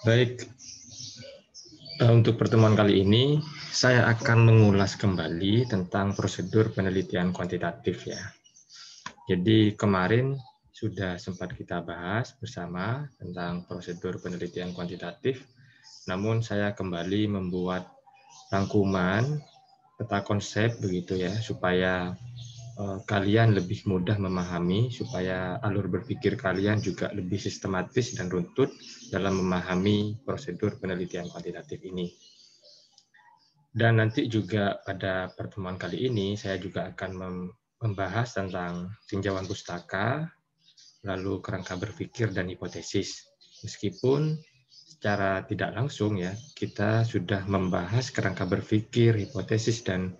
Baik, eh, untuk pertemuan kali ini saya akan mengulas kembali tentang prosedur penelitian kuantitatif ya. Jadi kemarin sudah sempat kita bahas bersama tentang prosedur penelitian kuantitatif, namun saya kembali membuat rangkuman peta konsep begitu ya supaya kalian lebih mudah memahami supaya alur berpikir kalian juga lebih sistematis dan runtut dalam memahami prosedur penelitian kuantitatif ini. Dan nanti juga pada pertemuan kali ini saya juga akan membahas tentang tinjauan pustaka, lalu kerangka berpikir dan hipotesis. Meskipun secara tidak langsung ya kita sudah membahas kerangka berpikir, hipotesis dan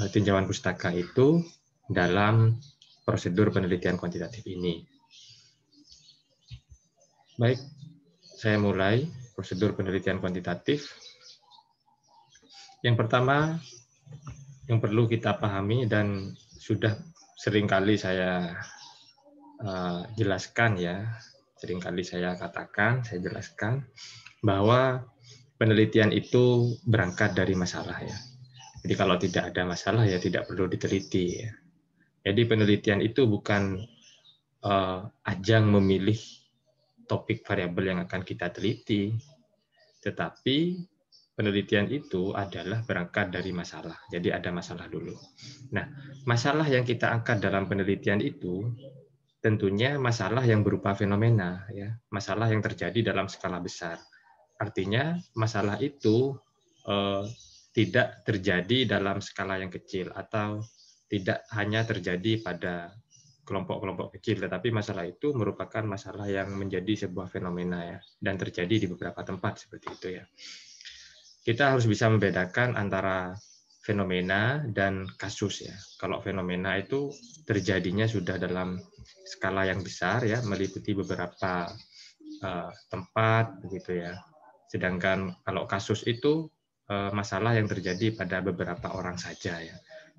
eh, tinjauan pustaka itu dalam prosedur penelitian kuantitatif ini. Baik, saya mulai prosedur penelitian kuantitatif. Yang pertama, yang perlu kita pahami dan sudah sering kali saya uh, jelaskan ya, sering kali saya katakan, saya jelaskan bahwa penelitian itu berangkat dari masalah ya. Jadi kalau tidak ada masalah ya tidak perlu diteliti ya. Jadi penelitian itu bukan uh, ajang memilih topik variabel yang akan kita teliti, tetapi penelitian itu adalah berangkat dari masalah. Jadi ada masalah dulu. Nah, masalah yang kita angkat dalam penelitian itu tentunya masalah yang berupa fenomena, ya, masalah yang terjadi dalam skala besar. Artinya masalah itu eh, tidak terjadi dalam skala yang kecil atau tidak hanya terjadi pada kelompok-kelompok kecil, tetapi masalah itu merupakan masalah yang menjadi sebuah fenomena ya, dan terjadi di beberapa tempat seperti itu ya. Kita harus bisa membedakan antara fenomena dan kasus ya. Kalau fenomena itu terjadinya sudah dalam skala yang besar ya, meliputi beberapa uh, tempat begitu ya. Sedangkan kalau kasus itu uh, masalah yang terjadi pada beberapa orang saja ya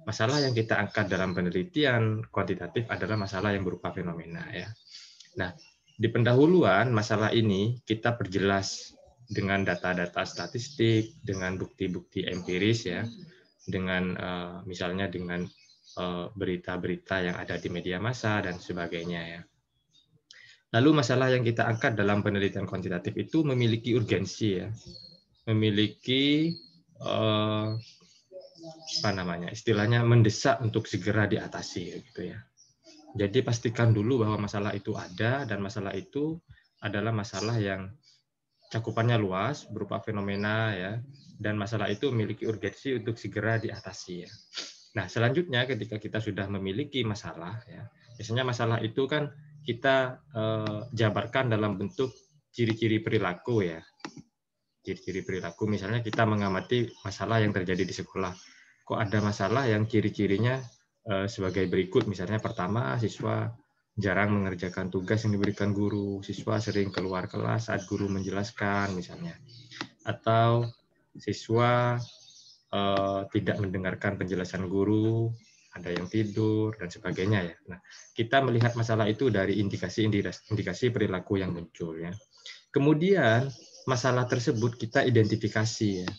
masalah yang kita angkat dalam penelitian kuantitatif adalah masalah yang berupa fenomena ya. Nah, di pendahuluan masalah ini kita perjelas dengan data-data statistik, dengan bukti-bukti empiris ya, dengan uh, misalnya dengan eh, berita-berita yang ada di media massa dan sebagainya ya. Lalu masalah yang kita angkat dalam penelitian kuantitatif itu memiliki urgensi ya, memiliki uh, apa namanya istilahnya mendesak untuk segera diatasi gitu ya. Jadi pastikan dulu bahwa masalah itu ada dan masalah itu adalah masalah yang cakupannya luas berupa fenomena ya dan masalah itu memiliki urgensi untuk segera diatasi ya. Nah, selanjutnya ketika kita sudah memiliki masalah ya, biasanya masalah itu kan kita eh, jabarkan dalam bentuk ciri-ciri perilaku ya. Ciri-ciri perilaku misalnya kita mengamati masalah yang terjadi di sekolah kok ada masalah yang ciri-cirinya eh, sebagai berikut. Misalnya pertama, siswa jarang mengerjakan tugas yang diberikan guru, siswa sering keluar kelas saat guru menjelaskan misalnya. Atau siswa eh, tidak mendengarkan penjelasan guru, ada yang tidur dan sebagainya ya. Nah, kita melihat masalah itu dari indikasi-indikasi perilaku yang muncul ya. Kemudian masalah tersebut kita identifikasi ya.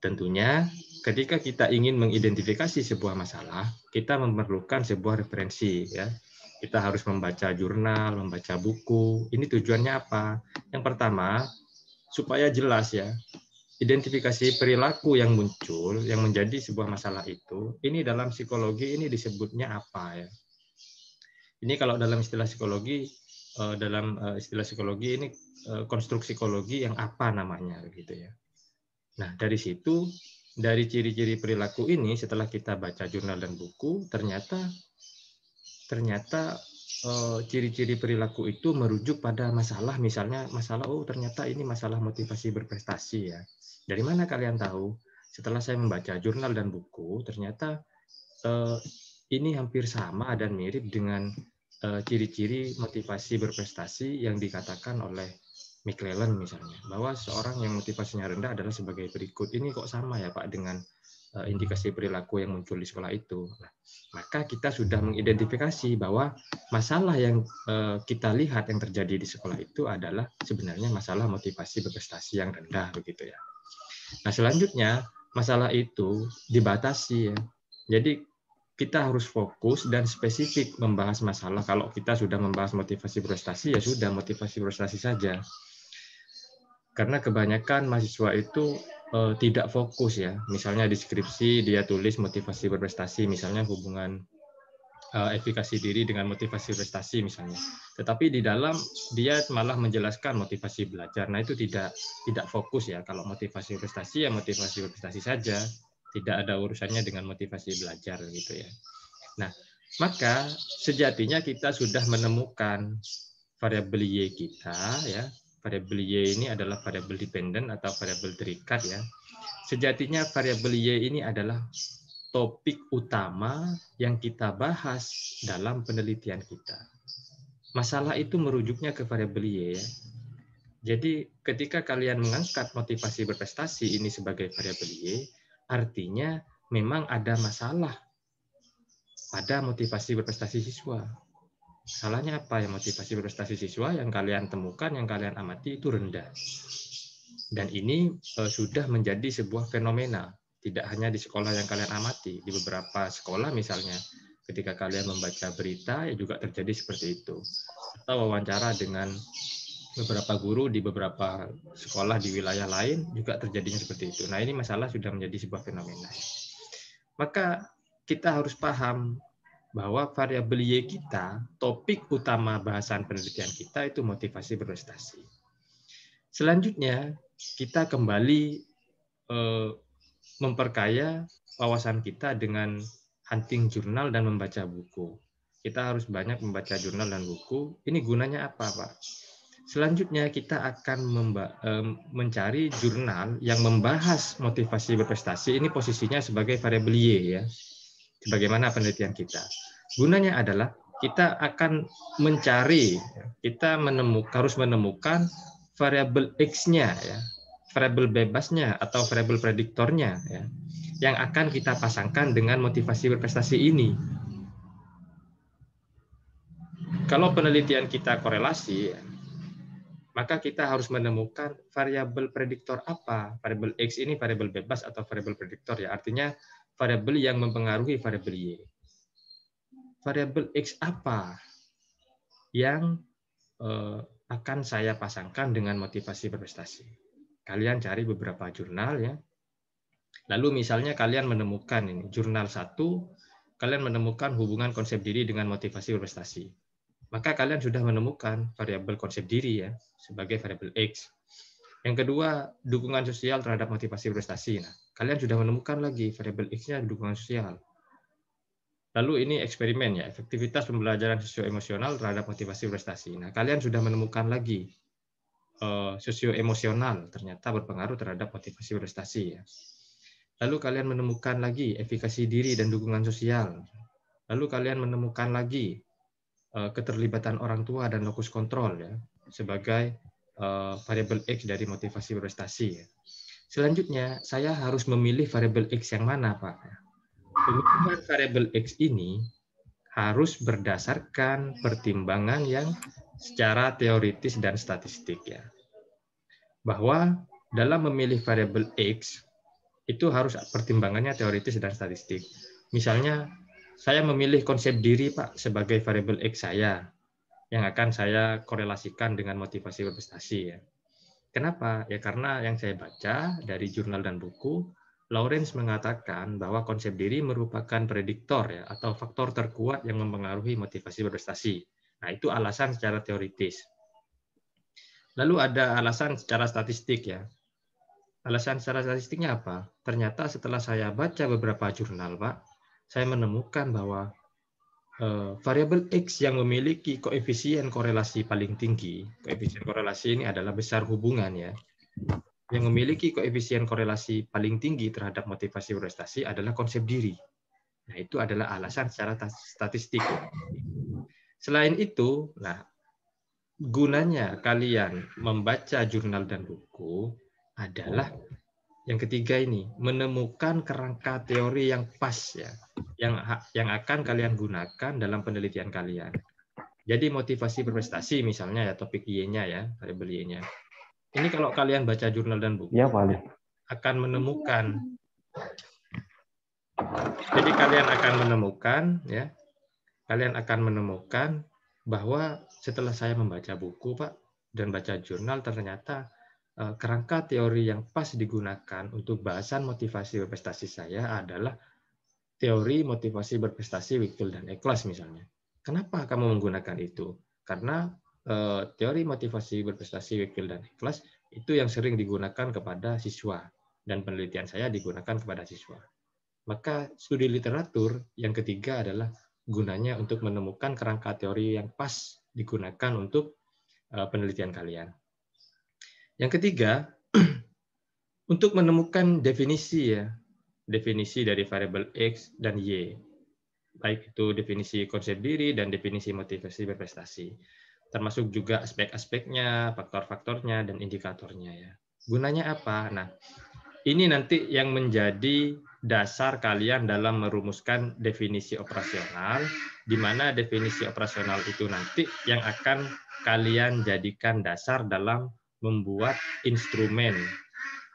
Tentunya ketika kita ingin mengidentifikasi sebuah masalah, kita memerlukan sebuah referensi ya. Kita harus membaca jurnal, membaca buku. Ini tujuannya apa? Yang pertama, supaya jelas ya, identifikasi perilaku yang muncul yang menjadi sebuah masalah itu, ini dalam psikologi ini disebutnya apa ya? Ini kalau dalam istilah psikologi eh, dalam eh, istilah psikologi ini eh, konstruk psikologi yang apa namanya gitu ya. Nah, dari situ dari ciri-ciri perilaku ini setelah kita baca jurnal dan buku ternyata ternyata eh, ciri-ciri perilaku itu merujuk pada masalah. Misalnya masalah oh ternyata ini masalah motivasi berprestasi ya. Dari mana kalian tahu? Setelah saya membaca jurnal dan buku ternyata eh, ini hampir sama dan mirip dengan eh, ciri-ciri motivasi berprestasi yang dikatakan oleh McClellan misalnya bahwa seorang yang motivasinya rendah adalah sebagai berikut ini kok sama ya Pak dengan uh, indikasi perilaku yang muncul di sekolah itu. Nah, maka kita sudah mengidentifikasi bahwa masalah yang uh, kita lihat yang terjadi di sekolah itu adalah sebenarnya masalah motivasi berprestasi yang rendah begitu ya. Nah, selanjutnya masalah itu dibatasi ya. Jadi kita harus fokus dan spesifik membahas masalah. Kalau kita sudah membahas motivasi prestasi, ya sudah motivasi prestasi saja. Karena kebanyakan mahasiswa itu uh, tidak fokus ya. Misalnya di skripsi dia tulis motivasi berprestasi, misalnya hubungan uh, efikasi diri dengan motivasi prestasi misalnya. Tetapi di dalam dia malah menjelaskan motivasi belajar. Nah itu tidak tidak fokus ya. Kalau motivasi prestasi ya motivasi prestasi saja tidak ada urusannya dengan motivasi belajar gitu ya. Nah, maka sejatinya kita sudah menemukan variabel y kita ya. Variabel y ini adalah variabel dependen atau variabel terikat ya. Sejatinya variabel y ini adalah topik utama yang kita bahas dalam penelitian kita. Masalah itu merujuknya ke variabel y ya. Jadi ketika kalian mengangkat motivasi berprestasi ini sebagai variabel y, artinya memang ada masalah pada motivasi berprestasi siswa. Salahnya apa ya motivasi berprestasi siswa yang kalian temukan, yang kalian amati itu rendah. Dan ini uh, sudah menjadi sebuah fenomena, tidak hanya di sekolah yang kalian amati, di beberapa sekolah misalnya, ketika kalian membaca berita ya juga terjadi seperti itu. Atau wawancara dengan beberapa guru di beberapa sekolah di wilayah lain juga terjadinya seperti itu. Nah, ini masalah sudah menjadi sebuah fenomena. Maka kita harus paham bahwa variabel Y kita, topik utama bahasan penelitian kita itu motivasi berprestasi. Selanjutnya, kita kembali eh, memperkaya wawasan kita dengan hunting jurnal dan membaca buku. Kita harus banyak membaca jurnal dan buku. Ini gunanya apa, Pak? Selanjutnya kita akan mencari jurnal yang membahas motivasi berprestasi. Ini posisinya sebagai variabel Y ya. Sebagaimana penelitian kita. Gunanya adalah kita akan mencari, kita menemukan harus menemukan variabel X-nya ya, variabel bebasnya atau variabel prediktornya ya, yang akan kita pasangkan dengan motivasi berprestasi ini. Kalau penelitian kita korelasi, maka kita harus menemukan variabel prediktor apa. Variabel X ini variabel bebas atau variabel prediktor ya. Artinya variabel yang mempengaruhi variabel Y. Variabel X apa yang eh, akan saya pasangkan dengan motivasi berprestasi. Kalian cari beberapa jurnal ya. Lalu misalnya kalian menemukan ini jurnal satu, kalian menemukan hubungan konsep diri dengan motivasi berprestasi maka kalian sudah menemukan variabel konsep diri ya sebagai variabel X. Yang kedua, dukungan sosial terhadap motivasi prestasi. Nah, kalian sudah menemukan lagi variabel X-nya dukungan sosial. Lalu ini eksperimen ya, efektivitas pembelajaran sosio-emosional terhadap motivasi prestasi. Nah, kalian sudah menemukan lagi uh, sosio-emosional ternyata berpengaruh terhadap motivasi prestasi ya. Lalu kalian menemukan lagi efikasi diri dan dukungan sosial. Lalu kalian menemukan lagi Eh, keterlibatan orang tua dan lokus kontrol ya sebagai uh, variabel X dari motivasi prestasi. Ya. Selanjutnya, saya harus memilih variabel X yang mana, Pak? Pemilihan variabel X ini harus berdasarkan pertimbangan yang secara teoritis dan statistik ya. Bahwa dalam memilih variabel X itu harus pertimbangannya teoritis dan statistik. Misalnya saya memilih konsep diri Pak sebagai variabel X saya yang akan saya korelasikan dengan motivasi berprestasi ya. Kenapa? Ya karena yang saya baca dari jurnal dan buku, Lawrence mengatakan bahwa konsep diri merupakan prediktor ya atau faktor terkuat yang mempengaruhi motivasi berprestasi. Nah, itu alasan secara teoritis. Lalu ada alasan secara statistik ya. Alasan secara statistiknya apa? Ternyata setelah saya baca beberapa jurnal, Pak, saya menemukan bahwa variabel X yang memiliki koefisien korelasi paling tinggi, koefisien korelasi ini adalah besar hubungan ya, yang memiliki koefisien korelasi paling tinggi terhadap motivasi prestasi adalah konsep diri. Nah, itu adalah alasan secara statistik. Selain itu, nah gunanya kalian membaca jurnal dan buku adalah yang ketiga ini menemukan kerangka teori yang pas ya, yang yang akan kalian gunakan dalam penelitian kalian. Jadi motivasi berprestasi misalnya ya topik Y-nya ya, variabel Y-nya. Ini kalau kalian baca jurnal dan buku ya, akan menemukan jadi kalian akan menemukan ya, kalian akan menemukan bahwa setelah saya membaca buku, Pak, dan baca jurnal ternyata kerangka teori yang pas digunakan untuk bahasan motivasi berprestasi saya adalah teori motivasi berprestasi Wickfield dan Eklas misalnya. Kenapa kamu menggunakan itu? Karena eh, teori motivasi berprestasi Wickfield dan Eklas itu yang sering digunakan kepada siswa dan penelitian saya digunakan kepada siswa. Maka studi literatur yang ketiga adalah gunanya untuk menemukan kerangka teori yang pas digunakan untuk eh, penelitian kalian. Yang ketiga, untuk menemukan definisi ya, definisi dari variabel X dan Y. Baik itu definisi konsep diri dan definisi motivasi berprestasi. Termasuk juga aspek-aspeknya, faktor-faktornya, dan indikatornya ya. Gunanya apa? Nah, ini nanti yang menjadi dasar kalian dalam merumuskan definisi operasional, di mana definisi operasional itu nanti yang akan kalian jadikan dasar dalam membuat instrumen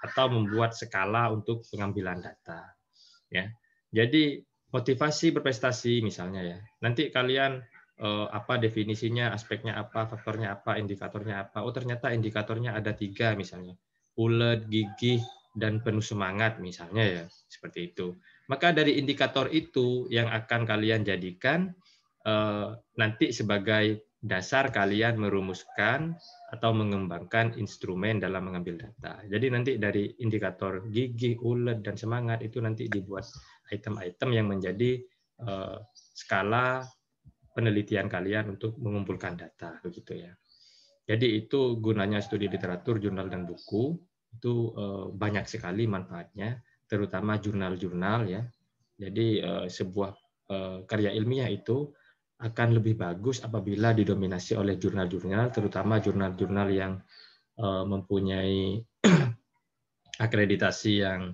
atau membuat skala untuk pengambilan data. Ya, jadi motivasi berprestasi misalnya ya. Nanti kalian eh, apa definisinya, aspeknya apa, faktornya apa, indikatornya apa. Oh ternyata indikatornya ada tiga misalnya, ulet, gigih, dan penuh semangat misalnya ya, seperti itu. Maka dari indikator itu yang akan kalian jadikan eh, nanti sebagai dasar kalian merumuskan atau mengembangkan instrumen dalam mengambil data. Jadi nanti dari indikator gigi, ulet, dan semangat itu nanti dibuat item-item yang menjadi uh, skala penelitian kalian untuk mengumpulkan data, begitu ya. Jadi itu gunanya studi literatur, jurnal dan buku itu uh, banyak sekali manfaatnya, terutama jurnal-jurnal ya. Jadi uh, sebuah karya ilmiah itu akan lebih bagus apabila didominasi oleh jurnal-jurnal, terutama jurnal-jurnal yang eh, mempunyai akreditasi yang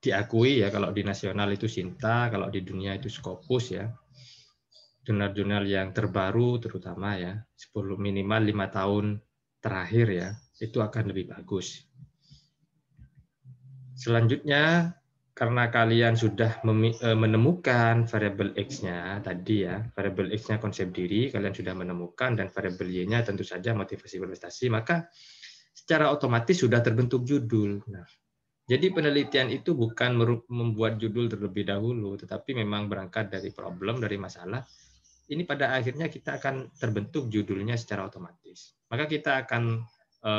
diakui ya kalau di nasional itu Sinta, kalau di dunia itu Scopus ya. Jurnal-jurnal yang terbaru terutama ya, 10 minimal lima tahun terakhir ya, itu akan lebih bagus. Selanjutnya karena kalian sudah e, menemukan variabel x-nya tadi ya, variabel x-nya konsep diri, kalian sudah menemukan dan variabel y-nya tentu saja motivasi berprestasi, maka secara otomatis sudah terbentuk judul. Nah, jadi penelitian itu bukan membuat judul terlebih dahulu, tetapi memang berangkat dari problem, dari masalah. Ini pada akhirnya kita akan terbentuk judulnya secara otomatis. Maka kita akan e,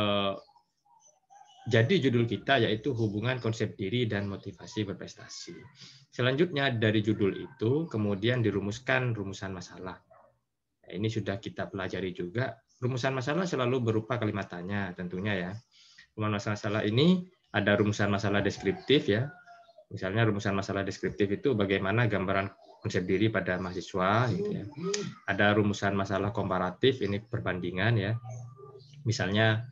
jadi judul kita yaitu hubungan konsep diri dan motivasi berprestasi. Selanjutnya dari judul itu kemudian dirumuskan rumusan masalah. Nah, ini sudah kita pelajari juga. Rumusan masalah selalu berupa kalimat tanya tentunya ya. Rumusan masalah ini ada rumusan masalah deskriptif ya. Misalnya rumusan masalah deskriptif itu bagaimana gambaran konsep diri pada mahasiswa gitu ya. Ada rumusan masalah komparatif ini perbandingan ya. Misalnya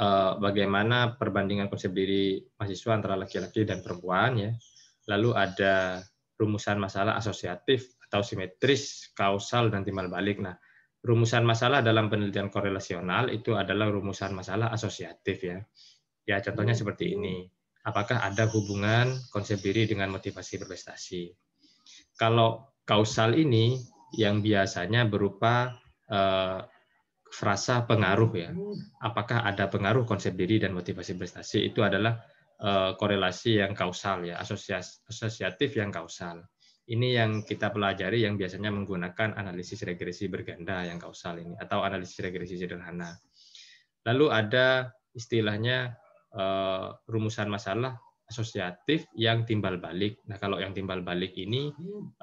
Eh, bagaimana perbandingan konsep diri mahasiswa antara laki-laki dan perempuan ya. Lalu ada rumusan masalah asosiatif atau simetris, kausal dan timbal balik. Nah, rumusan masalah dalam penelitian korelasional itu adalah rumusan masalah asosiatif ya. Ya, contohnya seperti ini. Apakah ada hubungan konsep diri dengan motivasi berprestasi? Kalau kausal ini yang biasanya berupa eh, frasa pengaruh ya. Apakah ada pengaruh konsep diri dan motivasi prestasi itu adalah eh, korelasi yang kausal ya, asosiatif yang kausal. Ini yang kita pelajari yang biasanya menggunakan analisis regresi berganda yang kausal ini atau analisis regresi sederhana. Lalu ada istilahnya eh, rumusan masalah asosiatif yang timbal balik. Nah, kalau yang timbal balik ini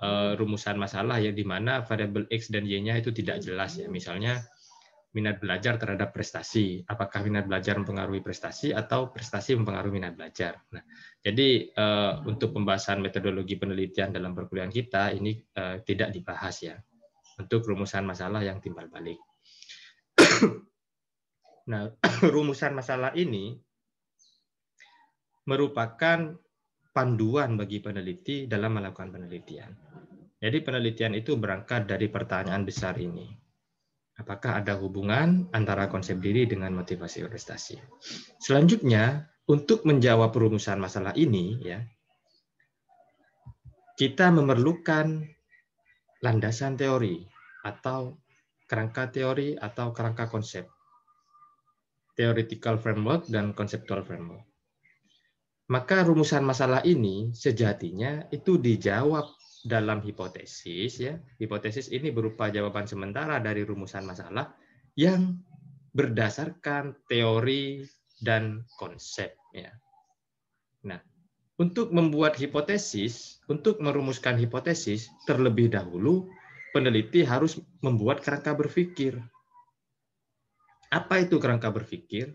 eh, rumusan masalah ya di mana variabel x dan y-nya itu tidak jelas ya. Misalnya minat belajar terhadap prestasi. Apakah minat belajar mempengaruhi prestasi atau prestasi mempengaruhi minat belajar. Nah, jadi uh, untuk pembahasan metodologi penelitian dalam perkuliahan kita ini uh, tidak dibahas ya untuk rumusan masalah yang timbal balik. nah, rumusan masalah ini merupakan panduan bagi peneliti dalam melakukan penelitian. Jadi penelitian itu berangkat dari pertanyaan besar ini. Apakah ada hubungan antara konsep diri dengan motivasi prestasi? Selanjutnya, untuk menjawab perumusan masalah ini, ya, kita memerlukan landasan teori atau kerangka teori atau kerangka konsep, theoretical framework dan conceptual framework. Maka rumusan masalah ini sejatinya itu dijawab dalam hipotesis ya. Hipotesis ini berupa jawaban sementara dari rumusan masalah yang berdasarkan teori dan konsep ya. Nah, untuk membuat hipotesis, untuk merumuskan hipotesis terlebih dahulu peneliti harus membuat kerangka berpikir. Apa itu kerangka berpikir?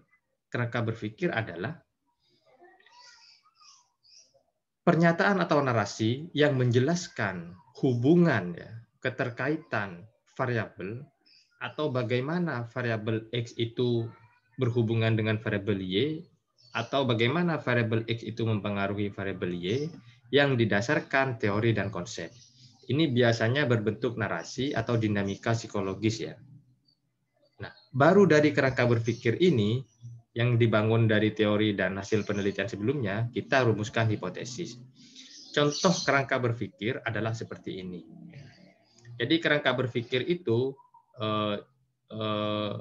Kerangka berpikir adalah pernyataan atau narasi yang menjelaskan hubungan ya, keterkaitan variabel atau bagaimana variabel x itu berhubungan dengan variabel y atau bagaimana variabel x itu mempengaruhi variabel y yang didasarkan teori dan konsep. Ini biasanya berbentuk narasi atau dinamika psikologis ya. Nah, baru dari kerangka berpikir ini yang dibangun dari teori dan hasil penelitian sebelumnya, kita rumuskan hipotesis. Contoh kerangka berpikir adalah seperti ini. Jadi kerangka berpikir itu eh, eh,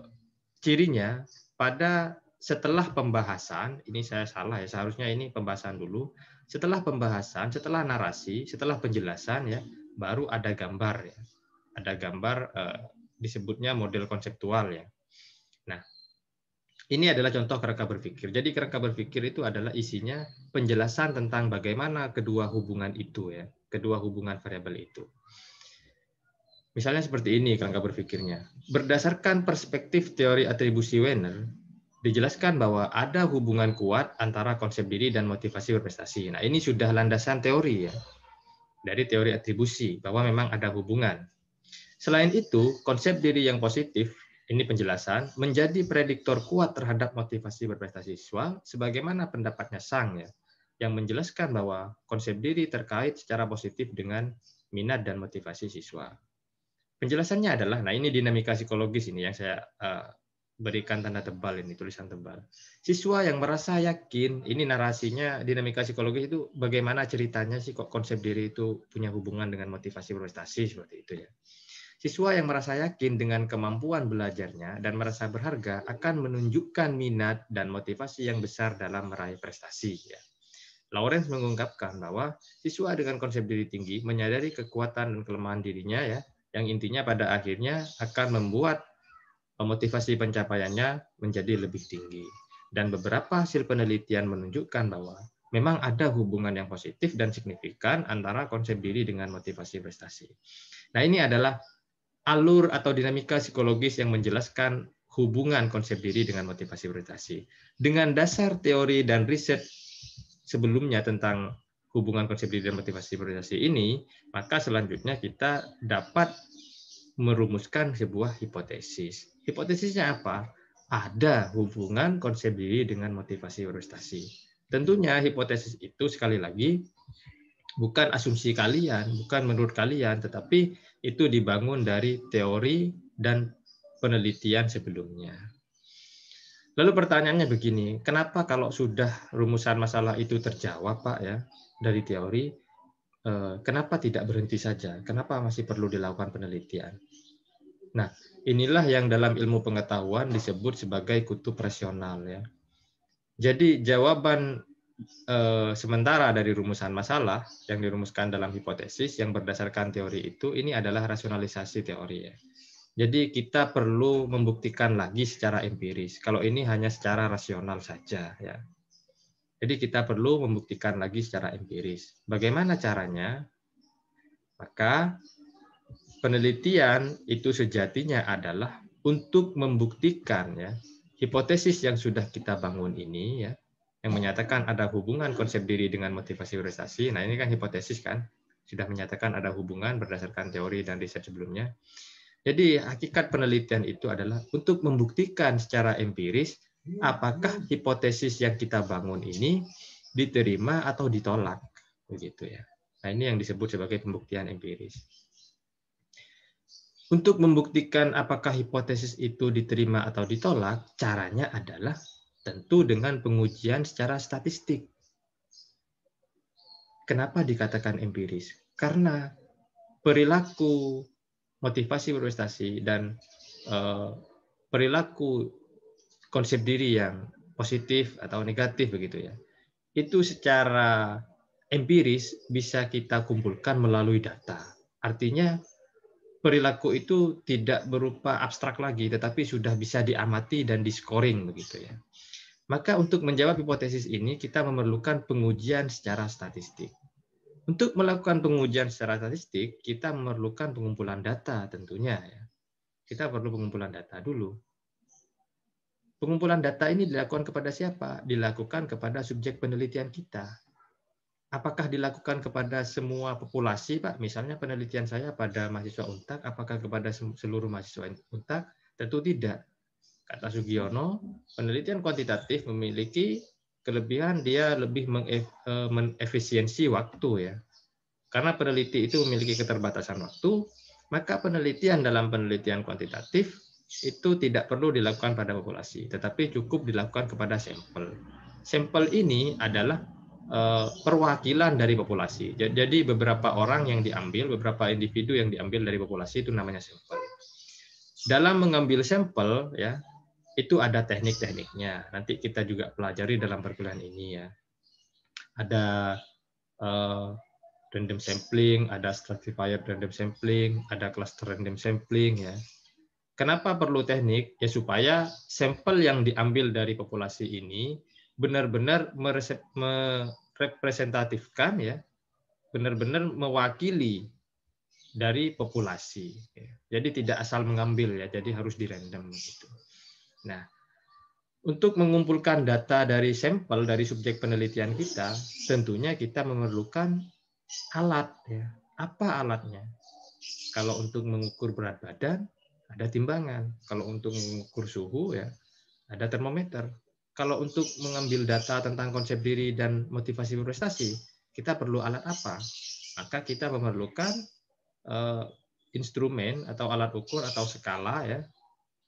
cirinya pada setelah pembahasan, ini saya salah ya, seharusnya ini pembahasan dulu. Setelah pembahasan, setelah narasi, setelah penjelasan ya, baru ada gambar ya. Ada gambar eh, disebutnya model konseptual ya. Ini adalah contoh kerangka berpikir. Jadi kerangka berpikir itu adalah isinya penjelasan tentang bagaimana kedua hubungan itu ya, kedua hubungan variabel itu. Misalnya seperti ini kerangka berpikirnya. Berdasarkan perspektif teori atribusi Wenner, dijelaskan bahwa ada hubungan kuat antara konsep diri dan motivasi berprestasi. Nah, ini sudah landasan teori ya dari teori atribusi bahwa memang ada hubungan. Selain itu, konsep diri yang positif ini penjelasan menjadi prediktor kuat terhadap motivasi berprestasi siswa sebagaimana pendapatnya Sang ya yang menjelaskan bahwa konsep diri terkait secara positif dengan minat dan motivasi siswa. Penjelasannya adalah nah ini dinamika psikologis ini yang saya uh, berikan tanda tebal ini tulisan tebal. Siswa yang merasa yakin, ini narasinya dinamika psikologis itu bagaimana ceritanya sih kok konsep diri itu punya hubungan dengan motivasi prestasi seperti itu ya. Siswa yang merasa yakin dengan kemampuan belajarnya dan merasa berharga akan menunjukkan minat dan motivasi yang besar dalam meraih prestasi ya. Lawrence mengungkapkan bahwa siswa dengan konsep diri tinggi menyadari kekuatan dan kelemahan dirinya ya, yang intinya pada akhirnya akan membuat motivasi pencapaiannya menjadi lebih tinggi. Dan beberapa hasil penelitian menunjukkan bahwa memang ada hubungan yang positif dan signifikan antara konsep diri dengan motivasi prestasi. Nah, ini adalah alur atau dinamika psikologis yang menjelaskan hubungan konsep diri dengan motivasi prestasi. Dengan dasar teori dan riset sebelumnya tentang hubungan konsep diri dan motivasi prestasi ini, maka selanjutnya kita dapat merumuskan sebuah hipotesis. Hipotesisnya apa? Ada hubungan konsep diri dengan motivasi prestasi. Tentunya hipotesis itu sekali lagi bukan asumsi kalian, bukan menurut kalian, tetapi itu dibangun dari teori dan penelitian sebelumnya. Lalu pertanyaannya begini, kenapa kalau sudah rumusan masalah itu terjawab, Pak ya, dari teori, eh, kenapa tidak berhenti saja? Kenapa masih perlu dilakukan penelitian? Nah, inilah yang dalam ilmu pengetahuan disebut sebagai kutub rasional ya. Jadi jawaban eh, sementara dari rumusan masalah yang dirumuskan dalam hipotesis yang berdasarkan teori itu ini adalah rasionalisasi teori ya. Jadi kita perlu membuktikan lagi secara empiris. Kalau ini hanya secara rasional saja ya. Jadi kita perlu membuktikan lagi secara empiris. Bagaimana caranya? Maka penelitian itu sejatinya adalah untuk membuktikan ya hipotesis yang sudah kita bangun ini ya yang menyatakan ada hubungan konsep diri dengan motivasi prestasi. Nah, ini kan hipotesis kan sudah menyatakan ada hubungan berdasarkan teori dan riset sebelumnya. Jadi hakikat penelitian itu adalah untuk membuktikan secara empiris apakah hipotesis yang kita bangun ini diterima atau ditolak begitu ya. Nah, ini yang disebut sebagai pembuktian empiris. Untuk membuktikan apakah hipotesis itu diterima atau ditolak, caranya adalah tentu dengan pengujian secara statistik. Kenapa dikatakan empiris? Karena perilaku motivasi berprestasi dan eh, perilaku konsep diri yang positif atau negatif begitu ya. Itu secara empiris bisa kita kumpulkan melalui data. Artinya perilaku itu tidak berupa abstrak lagi tetapi sudah bisa diamati dan di-scoring begitu ya. Maka untuk menjawab hipotesis ini kita memerlukan pengujian secara statistik. Untuk melakukan pengujian secara statistik, kita memerlukan pengumpulan data tentunya. Ya. Kita perlu pengumpulan data dulu. Pengumpulan data ini dilakukan kepada siapa? Dilakukan kepada subjek penelitian kita. Apakah dilakukan kepada semua populasi, Pak? Misalnya penelitian saya pada mahasiswa UNTAK, apakah kepada seluruh mahasiswa UNTAK? Tentu tidak. Kata Sugiono, penelitian kuantitatif memiliki kelebihan dia lebih eh, mengefisiensi waktu ya. Karena peneliti itu memiliki keterbatasan waktu, maka penelitian dalam penelitian kuantitatif itu tidak perlu dilakukan pada populasi, tetapi cukup dilakukan kepada sampel. Sampel ini adalah eh, perwakilan dari populasi. Jadi beberapa orang yang diambil, beberapa individu yang diambil dari populasi itu namanya sampel. Dalam mengambil sampel ya, itu ada teknik-tekniknya. Nanti kita juga pelajari dalam perkuliahan ini ya. Ada uh, random sampling, ada stratified random sampling, ada cluster random sampling ya. Kenapa perlu teknik? Ya supaya sampel yang diambil dari populasi ini benar-benar merepresentatifkan ya, benar-benar mewakili dari populasi. Jadi tidak asal mengambil ya, jadi harus di random gitu. Nah, untuk mengumpulkan data dari sampel dari subjek penelitian kita, tentunya kita memerlukan alat. Ya. Apa alatnya? Kalau untuk mengukur berat badan, ada timbangan. Kalau untuk mengukur suhu, ya ada termometer. Kalau untuk mengambil data tentang konsep diri dan motivasi berprestasi, kita perlu alat apa? Maka kita memerlukan uh, instrumen atau alat ukur atau skala ya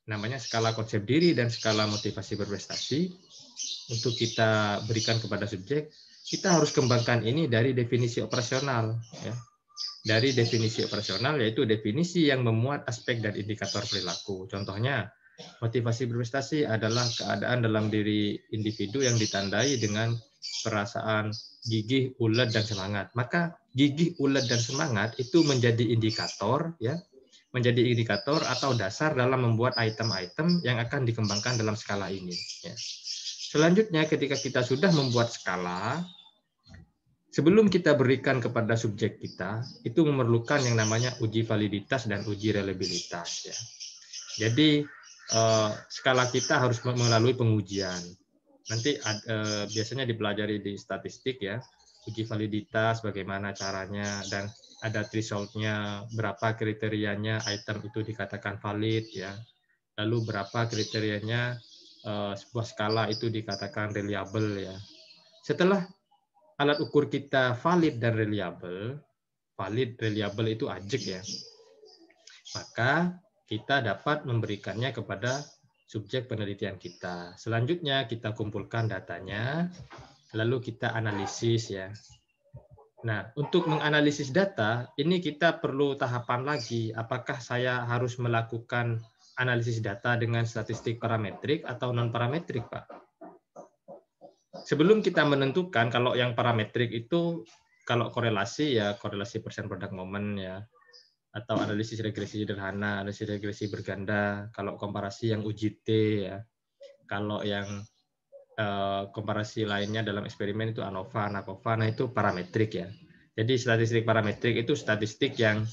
namanya skala konsep diri dan skala motivasi berprestasi untuk kita berikan kepada subjek kita harus kembangkan ini dari definisi operasional ya dari definisi operasional yaitu definisi yang memuat aspek dan indikator perilaku contohnya motivasi berprestasi adalah keadaan dalam diri individu yang ditandai dengan perasaan gigih, ulet dan semangat. Maka gigih, ulet dan semangat itu menjadi indikator ya menjadi indikator atau dasar dalam membuat item-item yang akan dikembangkan dalam skala ini. Ya. Selanjutnya, ketika kita sudah membuat skala, sebelum kita berikan kepada subjek kita, itu memerlukan yang namanya uji validitas dan uji reliabilitas. Ya. Jadi, eh, skala kita harus melalui pengujian. Nanti eh, biasanya dipelajari di statistik ya, uji validitas, bagaimana caranya, dan ada thresholdnya, berapa kriterianya item itu dikatakan valid ya. Lalu berapa kriterianya uh, sebuah skala itu dikatakan reliable ya. Setelah alat ukur kita valid dan reliable, valid reliable itu ajek ya. Maka kita dapat memberikannya kepada subjek penelitian kita. Selanjutnya kita kumpulkan datanya, lalu kita analisis ya. Nah, untuk menganalisis data, ini kita perlu tahapan lagi. Apakah saya harus melakukan analisis data dengan statistik parametrik atau non-parametrik, Pak? Sebelum kita menentukan, kalau yang parametrik itu, kalau korelasi, ya korelasi persen produk momen, ya atau analisis regresi sederhana, analisis regresi berganda, kalau komparasi yang UJT, ya kalau yang Eh, komparasi lainnya dalam eksperimen itu ANOVA, NACOVA, nah itu parametrik ya. Jadi statistik parametrik itu statistik yang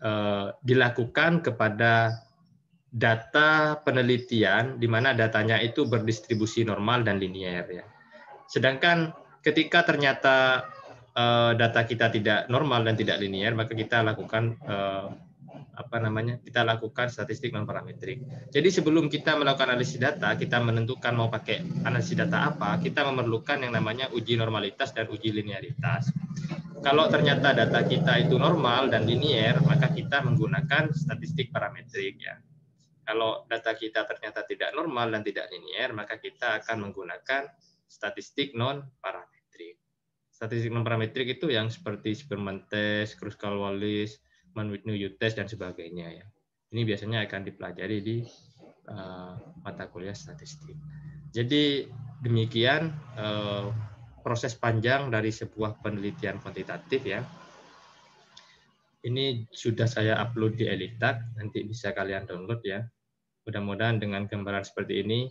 uh, dilakukan kepada data penelitian di mana datanya itu berdistribusi normal dan linier ya. Sedangkan ketika ternyata uh, data kita tidak normal dan tidak linier, maka kita lakukan apa namanya kita lakukan statistik non parametrik. Jadi sebelum kita melakukan analisis data, kita menentukan mau pakai analisis data apa, kita memerlukan yang namanya uji normalitas dan uji linearitas. Kalau ternyata data kita itu normal dan linier, maka kita menggunakan statistik parametrik ya. Kalau data kita ternyata tidak normal dan tidak linier, maka kita akan menggunakan statistik non parametrik. Statistik non parametrik itu yang seperti Spearman test, Kruskal-Wallis, Mann-Whitney test dan sebagainya ya. Ini biasanya akan dipelajari di uh, mata kuliah statistik. Jadi demikian uh, proses panjang dari sebuah penelitian kuantitatif ya. Ini sudah saya upload di Elitak, nanti bisa kalian download ya. Mudah-mudahan dengan gambaran seperti ini,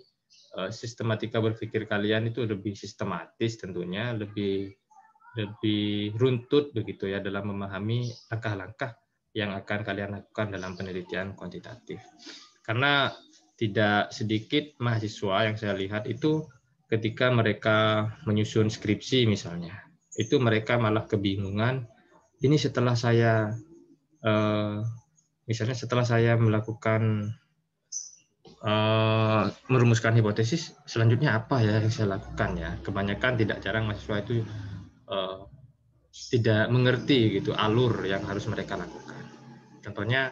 uh, sistematika berpikir kalian itu lebih sistematis tentunya, lebih lebih runtut begitu ya dalam memahami langkah-langkah yang akan kalian lakukan dalam penelitian kuantitatif. Karena tidak sedikit mahasiswa yang saya lihat itu ketika mereka menyusun skripsi misalnya, itu mereka malah kebingungan. Ini setelah saya, eh, misalnya setelah saya melakukan eh, merumuskan hipotesis, selanjutnya apa ya yang saya lakukan ya? Kebanyakan tidak jarang mahasiswa itu eh, tidak mengerti gitu alur yang harus mereka lakukan. Contohnya,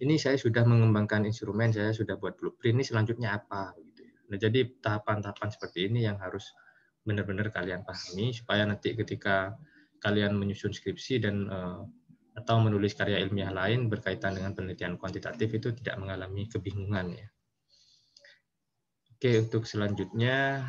ini saya sudah mengembangkan instrumen, saya sudah buat blueprint, ini selanjutnya apa? Gitu ya. Nah, jadi tahapan-tahapan seperti ini yang harus benar-benar kalian pahami, supaya nanti ketika kalian menyusun skripsi dan uh, atau menulis karya ilmiah lain berkaitan dengan penelitian kuantitatif itu tidak mengalami kebingungan ya. Oke, untuk selanjutnya